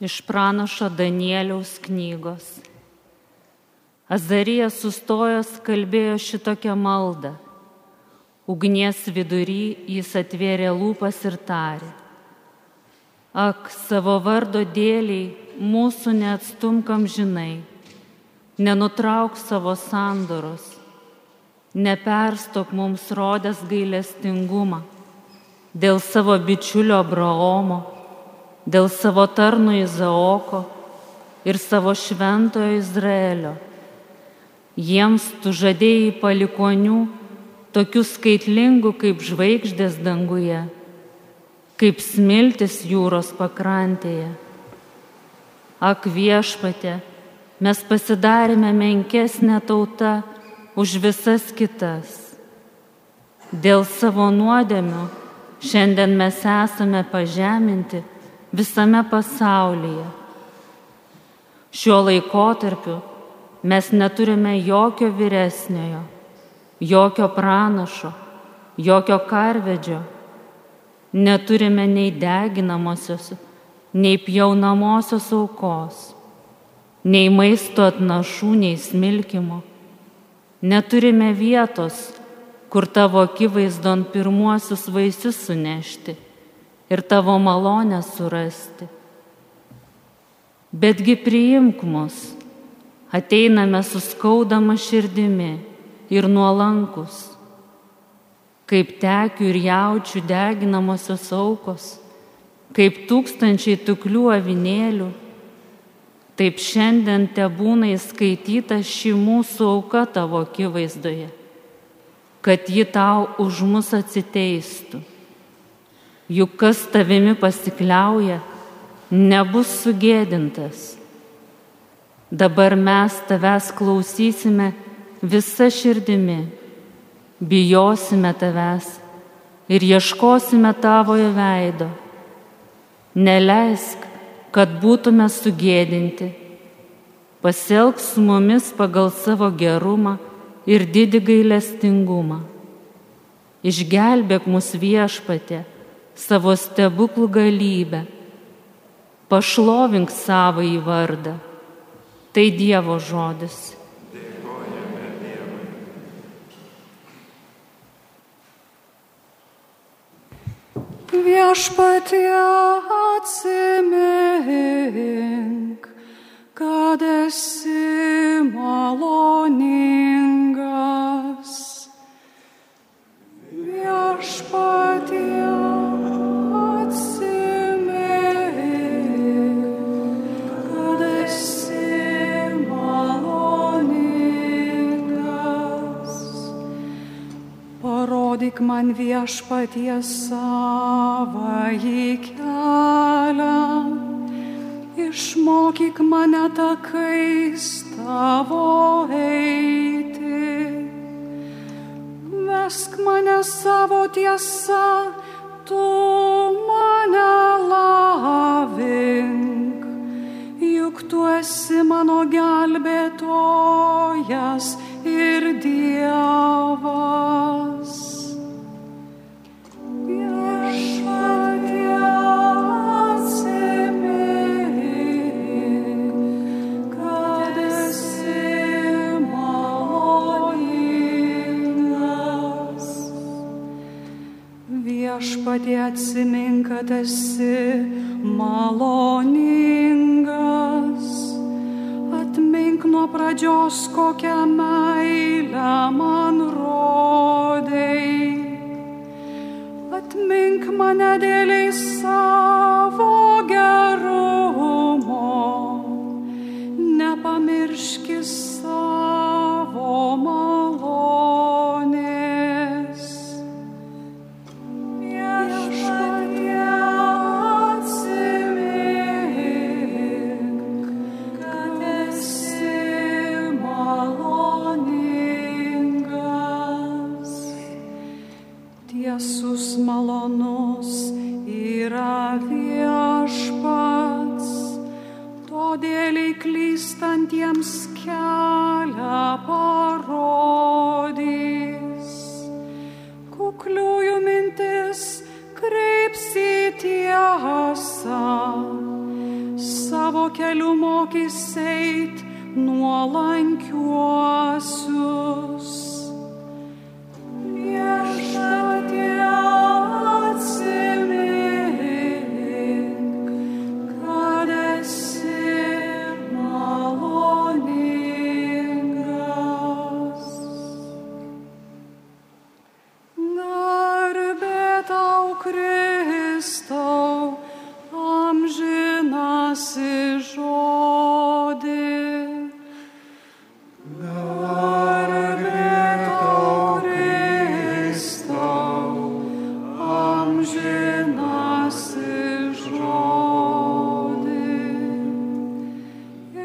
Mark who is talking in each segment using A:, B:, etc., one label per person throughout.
A: Iš pranašo Danieliaus knygos. Azarijas sustojęs kalbėjo šitokią maldą. Ugnies vidury jis atvėrė lūpas ir tarė. Ak, savo vardo dėliai mūsų neatstumkam žinai, nenutrauk savo sandoros, neperstok mums rodęs gailestingumą dėl savo bičiulio Abraomo dėl savo tarno Izaoko ir savo šventojo Izraelio. Jiems tu žadėjai palikonių, tokių skaitlingų kaip žvaigždės danguje, kaip smiltis jūros pakrantėje. Ak viešpatė, mes pasidarėme menkesnė tauta už visas kitas. Dėl savo nuodėmių šiandien mes esame pažeminti visame pasaulyje. Šiuo laikotarpiu mes neturime jokio vyresniojo, jokio pranašo, jokio karvedžio, neturime nei deginamosios, nei pjaunamosios aukos, nei maisto atnašų, nei smilkimo. Neturime vietos, kur tavo akivaizdon pirmuosius vaisius sunešti ir tavo malonę surasti. Betgi priimk mus, ateiname suskaudama širdimi ir nuolankus, kaip tekių ir jaučių deginamosios aukos, kaip tūkstančiai tuklių avinėlių. Taip šiandien te būna įskaityta ši mūsų auka tavo akivaizdoje, kad ji tau už mus atsiteistų juk kas tavimi pasikliauja, nebus sugėdintas. Dabar mes tavęs klausysime visa širdimi, bijosime tavęs ir ieškosime tavojo veido. Neleisk, kad būtume sugėdinti. Pasielg su mumis pagal savo gerumą ir didį gailestingumą. Išgelbėk mus viešpatė savo stebuklų galybę, pašlovink savo į vardą. Tai Dievo žodis.
B: Viešpatie atsimink, kad esi maloningas. Parodyk man viešpaties savąjį kelią, išmokyk mane takais tavo eiti. Vesk mane savo tiesą, tu mane lavink, juk tu esi mano gelbėtojas ir Dievas. Viešpatie atsimink, kad esi maloningas. Atmink nuo pradžios, kokią meilę man rodai. Atmink mane dėliai savo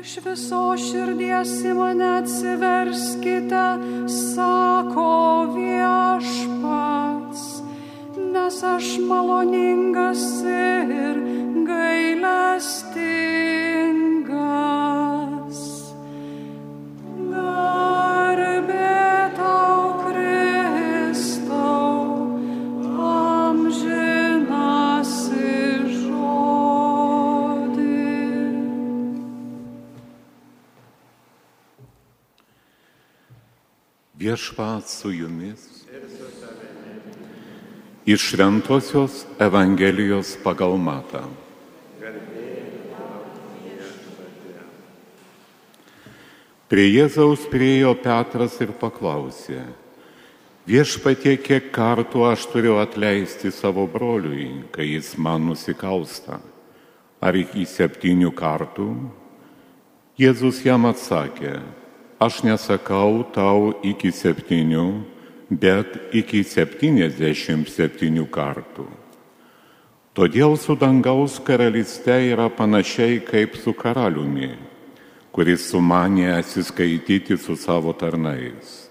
B: Iš viso širdies į mane atsiverskite, sako viešpats, nes aš maloningas
C: Viešpat su jumis. Iš Šventojios Evangelijos pagal Matą. Prie Jėzaus priejo Petras ir paklausė, viešpatie, kiek kartų aš turiu atleisti savo broliui, kai jis man nusikalsta? Ar iki septynių kartų? Jėzus jam atsakė, aš nesakau tau iki septynių, bet iki septyniasdešimt septynių kartų. Todėl su dangaus karalyste yra panašiai kaip su karaliumi, kuris sumanė atsiskaityti su savo tarnais.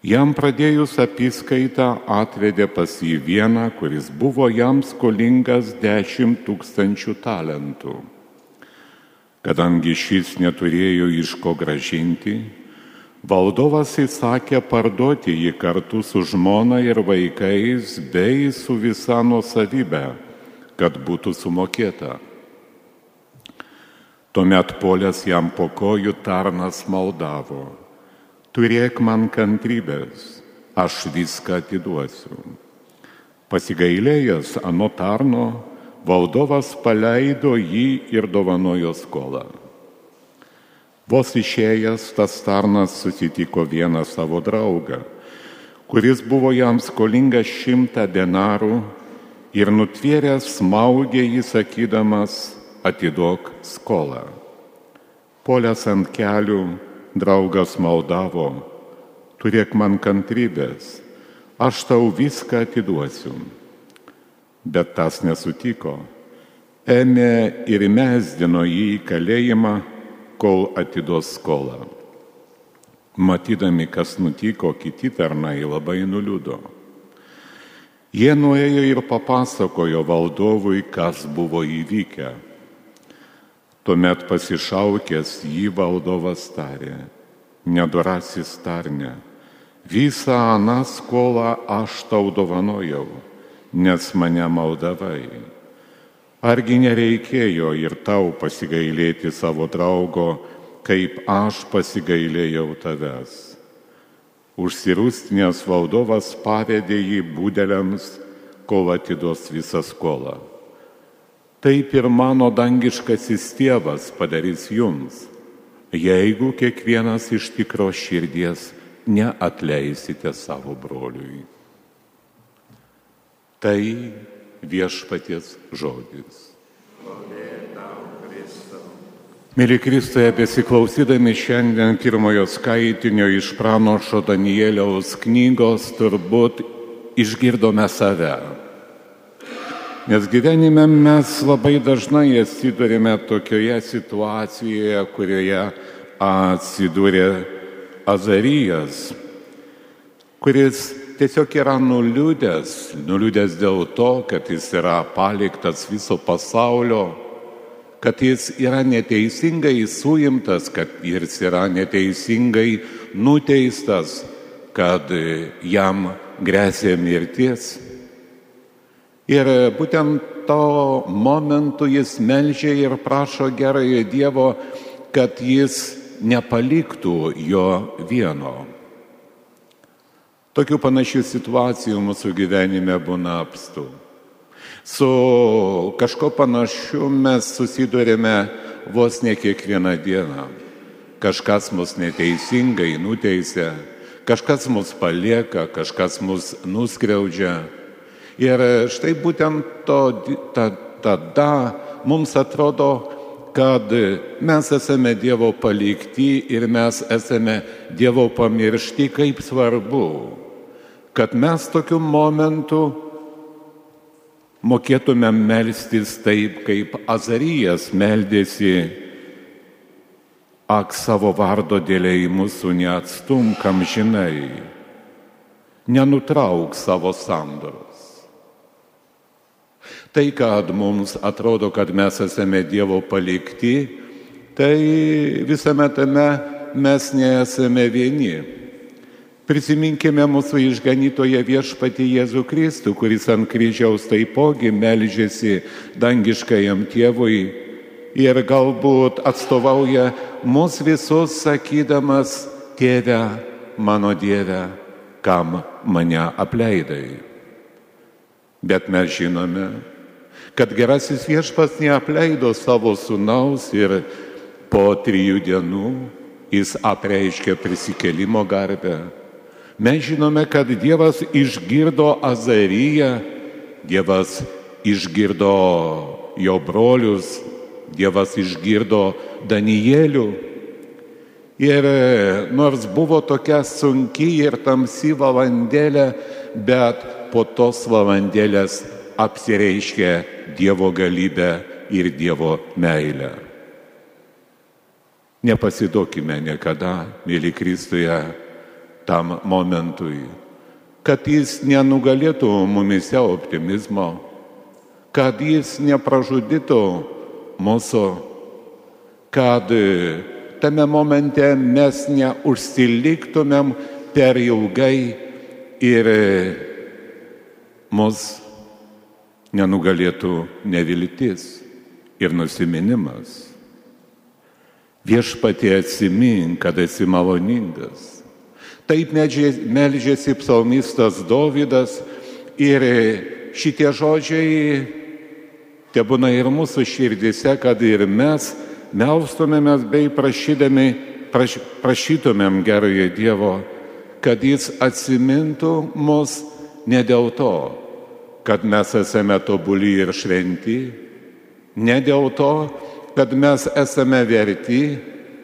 C: Jam pradėjus apskaitą atvedė pas jį vieną, kuris buvo jam skolingas dešimt tūkstančių talentų. Kadangi šis neturėjo iš ko gražinti, valdovas įsakė parduoti jį kartu su žmona ir vaikais bei su visa nuosavybė, kad būtų sumokėta. Tuomet polės jam po kojų tarnas maldavo, turėk man kantrybės, aš viską atiduosiu. Pasigailėjęs ano tarno, valdovas paleido jį ir dovanojo skolą. Vos išėjęs tas tarnas susitiko vieną savo draugą, kuris buvo jam skolingas šimtą denarų ir nutvėręs smaugė jį sakydamas, atiduok skolą. Polės ant kelių draugas maldavo, turėk man kantrybės, aš tau viską atiduosiu. Bet tas nesutiko. Ėmė ir mesdino jį į kalėjimą, kol atiduos skolą. Matydami, kas nutiko, kiti tarnai labai nuliūdo. Jie nuėjo ir papasakojo valdovui, kas buvo įvykę. Tuomet pasišaukęs jį valdovas tarė, nedorasis tarne, visą aną skolą aš tau dovanojau, nes mane maldavai. Argi nereikėjo ir tau pasigailėti savo draugo, kaip aš pasigailėjau tavęs. Užsirūstinės valdovas pavedė jį būdeliams, kol atiduos visą skolą. Taip ir mano dangiškasis tėvas padarys jums, jeigu kiekvienas iš tikro širdies neatleisite savo broliui. Tai viešpaties žodis. Mėly Kristuje, besiklausydami šiandien pirmojo skaitinio iš pranošo Danieliaus knygos, turbūt išgirdome save. Nes gyvenime mes labai dažnai atsidūrėme tokioje situacijoje, kurioje atsidūrė Azarijas, kuris tiesiog yra nuliūdęs, nuliūdęs dėl to, kad jis yra paliktas viso pasaulio, kad jis yra neteisingai suimtas, kad jis yra neteisingai nuteistas, kad jam grėsia mirties. Ir būtent to momentu jis melžia ir prašo gerojo Dievo, kad jis nepaliktų jo vieno. Tokių panašių situacijų mūsų gyvenime būna apstų. Su kažko panašiu mes susidurėme vos ne kiekvieną dieną. Kažkas mus neteisingai nuteisė, kažkas mus palieka, kažkas mus nuskriaudžia. Ir štai būtent to, ta, tada mums atrodo, kad mes esame Dievo palikti ir mes esame Dievo pamiršti, kaip svarbu, kad mes tokiu momentu mokėtume melstis taip, kaip Azarijas meldėsi, ak savo vardo dėliai mūsų neatstum, kam žinai, nenutrauk savo sandoros. Tai, kad mums atrodo, kad mes esame Dievo palikti, tai visame tame mes nesame vieni. Prisiminkime mūsų išganytoje viešpatį Jėzų Kristų, kuris ant kryžiaus taipogi melžėsi dangiškajam tėvui ir galbūt atstovauja mus visus sakydamas, tėve, mano Dieve, kam mane apleidai. Bet mes žinome, kad gerasis viešpas neapleido savo sunaus ir po trijų dienų jis apreiškė prisikelimo garbę. Mes žinome, kad Dievas išgirdo Azaryją, Dievas išgirdo jo brolius, Dievas išgirdo Danielių. Ir nors buvo tokia sunki ir tamsi valandėlė, bet po tos valandėlės apsireiškia Dievo galybę ir Dievo meilę. Nepasiduokime niekada, mėly Kristuje, tam momentui, kad jis nenugalėtų mumise optimizmo, kad jis nepražudytų mūsų, kad tame momente mes neužsiliktumėm per ilgai ir mus nenugalėtų neviltis ir nusiminimas. Viešpatie atsimink, kad esi maloningas. Taip melžėsi psalmistas Dovydas ir šitie žodžiai te būna ir mūsų širdise, kad ir mes melstumėmės bei prašydami, praš, prašytumėm gerojo Dievo, kad jis atsimintų mus ne dėl to, kad mes esame tobuli ir šventi, ne dėl to, kad mes esame verti,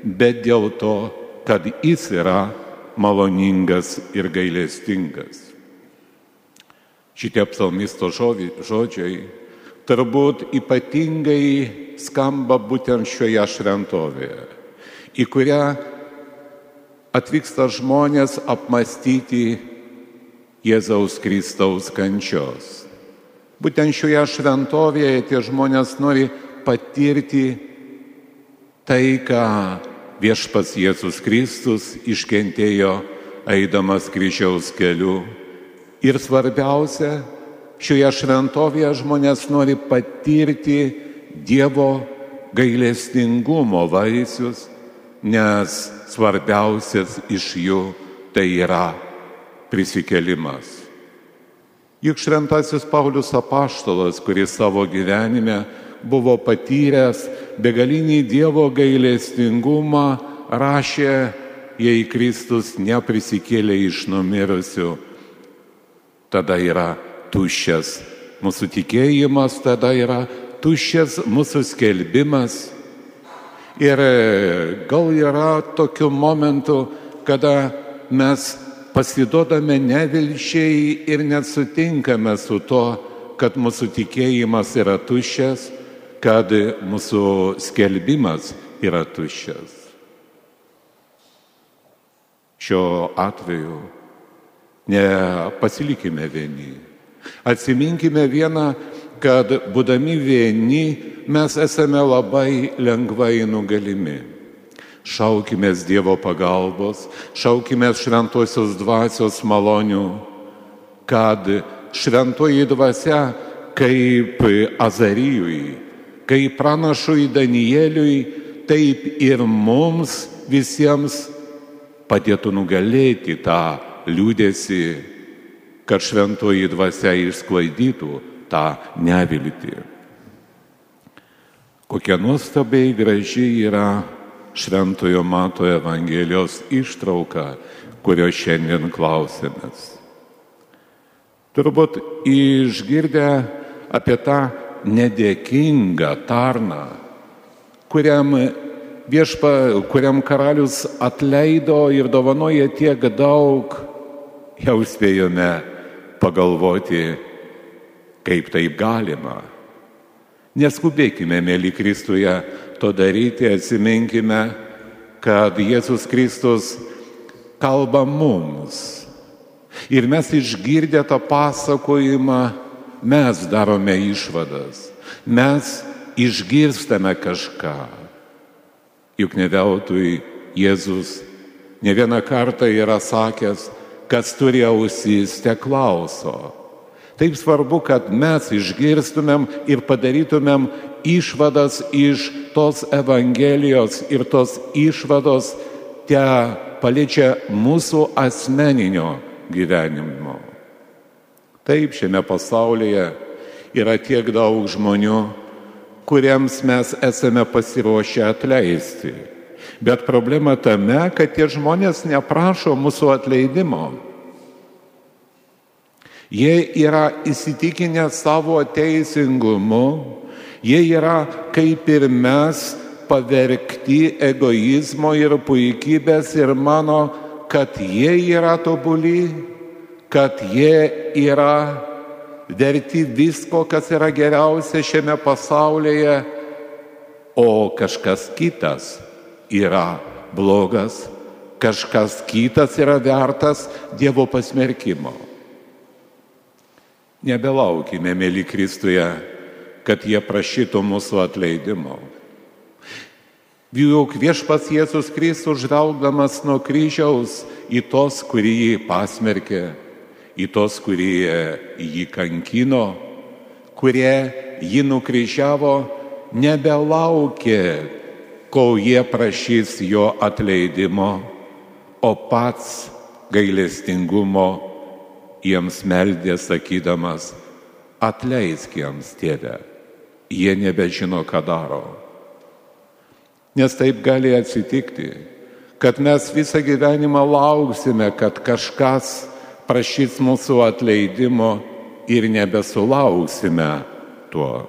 C: bet dėl to, kad jis yra maloningas ir gailestingas. Šitie psalmisto žodžiai turbūt ypatingai skamba būtent šioje šventovėje, į kurią atvyksta žmonės apmastyti Jėzaus Kristaus kančios. Būtent šioje šventovėje tie žmonės nori patirti tai, ką viešpas Jėzus Kristus iškentėjo eidamas kryžiaus keliu. Ir svarbiausia, šioje šventovėje žmonės nori patirti Dievo gailestingumo vaisius, nes svarbiausias iš jų tai yra prisikelimas. Juk šventasis Paulius apaštalas, kuris savo gyvenime buvo patyręs begalinį Dievo gailestingumą, rašė, jei Kristus neprisikėlė iš numirusių, tada yra tuščias mūsų tikėjimas, tada yra tuščias mūsų skelbimas. Ir gal yra tokių momentų, kada mes pasidodame nevilčiai ir net sutinkame su to, kad mūsų tikėjimas yra tuščias, kad mūsų skelbimas yra tuščias. Šiuo atveju nepasilikime vieni. Atsiminkime vieną, kad būdami vieni mes esame labai lengvai nugalimi. Šaukime Dievo pagalbos, šaukime šventosios dvasios malonių, kad šventoji dvasia kaip Azarijui, kaip pranašui Danieliui, taip ir mums visiems padėtų nugalėti tą liūdėsi, kad šventoji dvasia išsklaidytų tą neviltį. Kokia nuostabiai graži yra Šventojo Mato Evangelijos ištrauka, kurio šiandien klausėmės. Turbūt išgirdę apie tą nedėkingą tarną, kuriam viešpa, kuriam karalius atleido ir dovanoja tiek daug, jau spėjome pagalvoti, kaip taip galima. Neskubėkime, mėly Kristuje, to daryti, atsiminkime, kad Jėzus Kristus kalba mums. Ir mes išgirdę tą pasakojimą, mes darome išvadas, mes išgirstame kažką. Juk ne veltui Jėzus ne vieną kartą yra sakęs, kas turi ausys, te klauso. Taip svarbu, kad mes išgirstumėm ir padarytumėm išvadas iš tos Evangelijos ir tos išvados te paliečia mūsų asmeninio gyvenimo. Taip šiame pasaulyje yra tiek daug žmonių, kuriems mes esame pasiruošę atleisti. Bet problema tame, kad tie žmonės neprašo mūsų atleidimo. Jie yra įsitikinę savo teisingumu, jie yra kaip ir mes pavergti egoizmo ir puikybės ir mano, kad jie yra tobuli, kad jie yra verti visko, kas yra geriausia šiame pasaulyje, o kažkas kitas yra blogas, kažkas kitas yra vertas Dievo pasmerkimo. Nebelaukime, mėly Kristuje, kad jie prašytų mūsų atleidimo. Juk viešpas Jėzus Kristus žvelgdamas nuo kryžiaus į tos, kurį jį pasmerkė, į tos, kurie jį kankino, kurie jį nukryžiavo, nebelaukė, kol jie prašys jo atleidimo, o pats gailestingumo jiems meldė sakydamas, atleisk jiems tėvę, jie nebežino, ką daro. Nes taip gali atsitikti, kad mes visą gyvenimą lauksime, kad kažkas prašys mūsų atleidimo ir nebesulauksime tuo.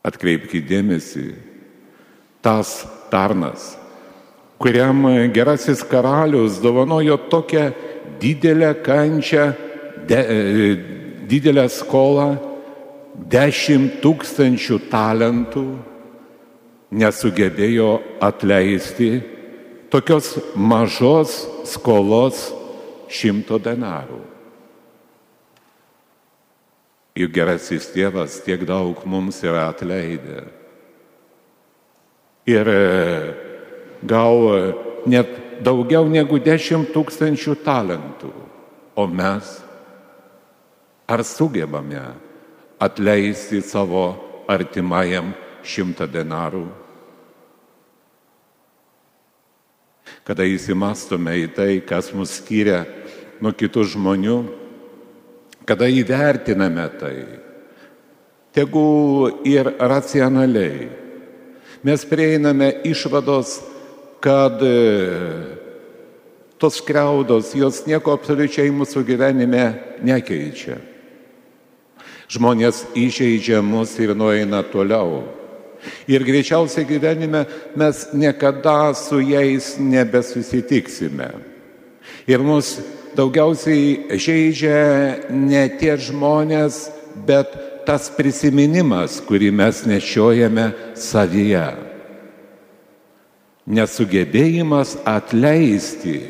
C: Atkreipkite dėmesį, tas tarnas, kuriam gerasis karalius dovanojo tokią didelę kančią, de, didelę skolą, dešimt tūkstančių talentų, nesugebėjo atleisti tokios mažos skolos šimto denarų. Juk gerasis tėvas tiek daug mums yra atleidę. Ir e, gal net daugiau negu dešimt tūkstančių talentų. O mes ar sugebame atleisti savo artimajam šimtą denarų? Kada įsimastume į tai, kas mus skiria nuo kitų žmonių, kada įvertiname tai, tegu ir racionaliai, mes prieiname išvados, kad e, tos skriaudos, jos nieko absoliučiai mūsų gyvenime nekeičia. Žmonės įžeidžia mus ir nueina toliau. Ir greičiausiai gyvenime mes niekada su jais nebesusitiksime. Ir mus daugiausiai žaidžia ne tie žmonės, bet tas prisiminimas, kurį mes nešiojame savyje. Nesugebėjimas atleisti,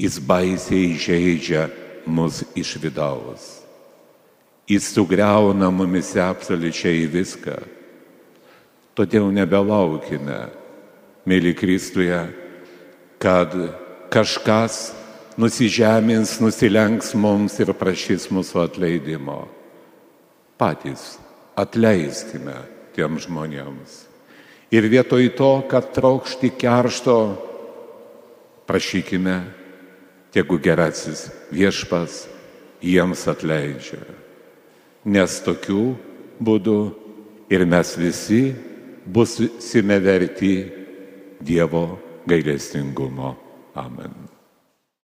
C: jis baisiai žaidžia mus iš vidaus. Jis sugriauna mumise absoliučiai viską. Todėl nebelaukime, mėly Kristuje, kad kažkas nusižemins, nusilenks mums ir prašys mūsų atleidimo. Patys atleiskime tiem žmonėms. Ir vietoj to, kad traukšti keršto, prašykime, tegu gerasis viešpas jiems atleidžia. Nes tokiu būdu ir mes visi busime verti Dievo gailestingumo. Amen.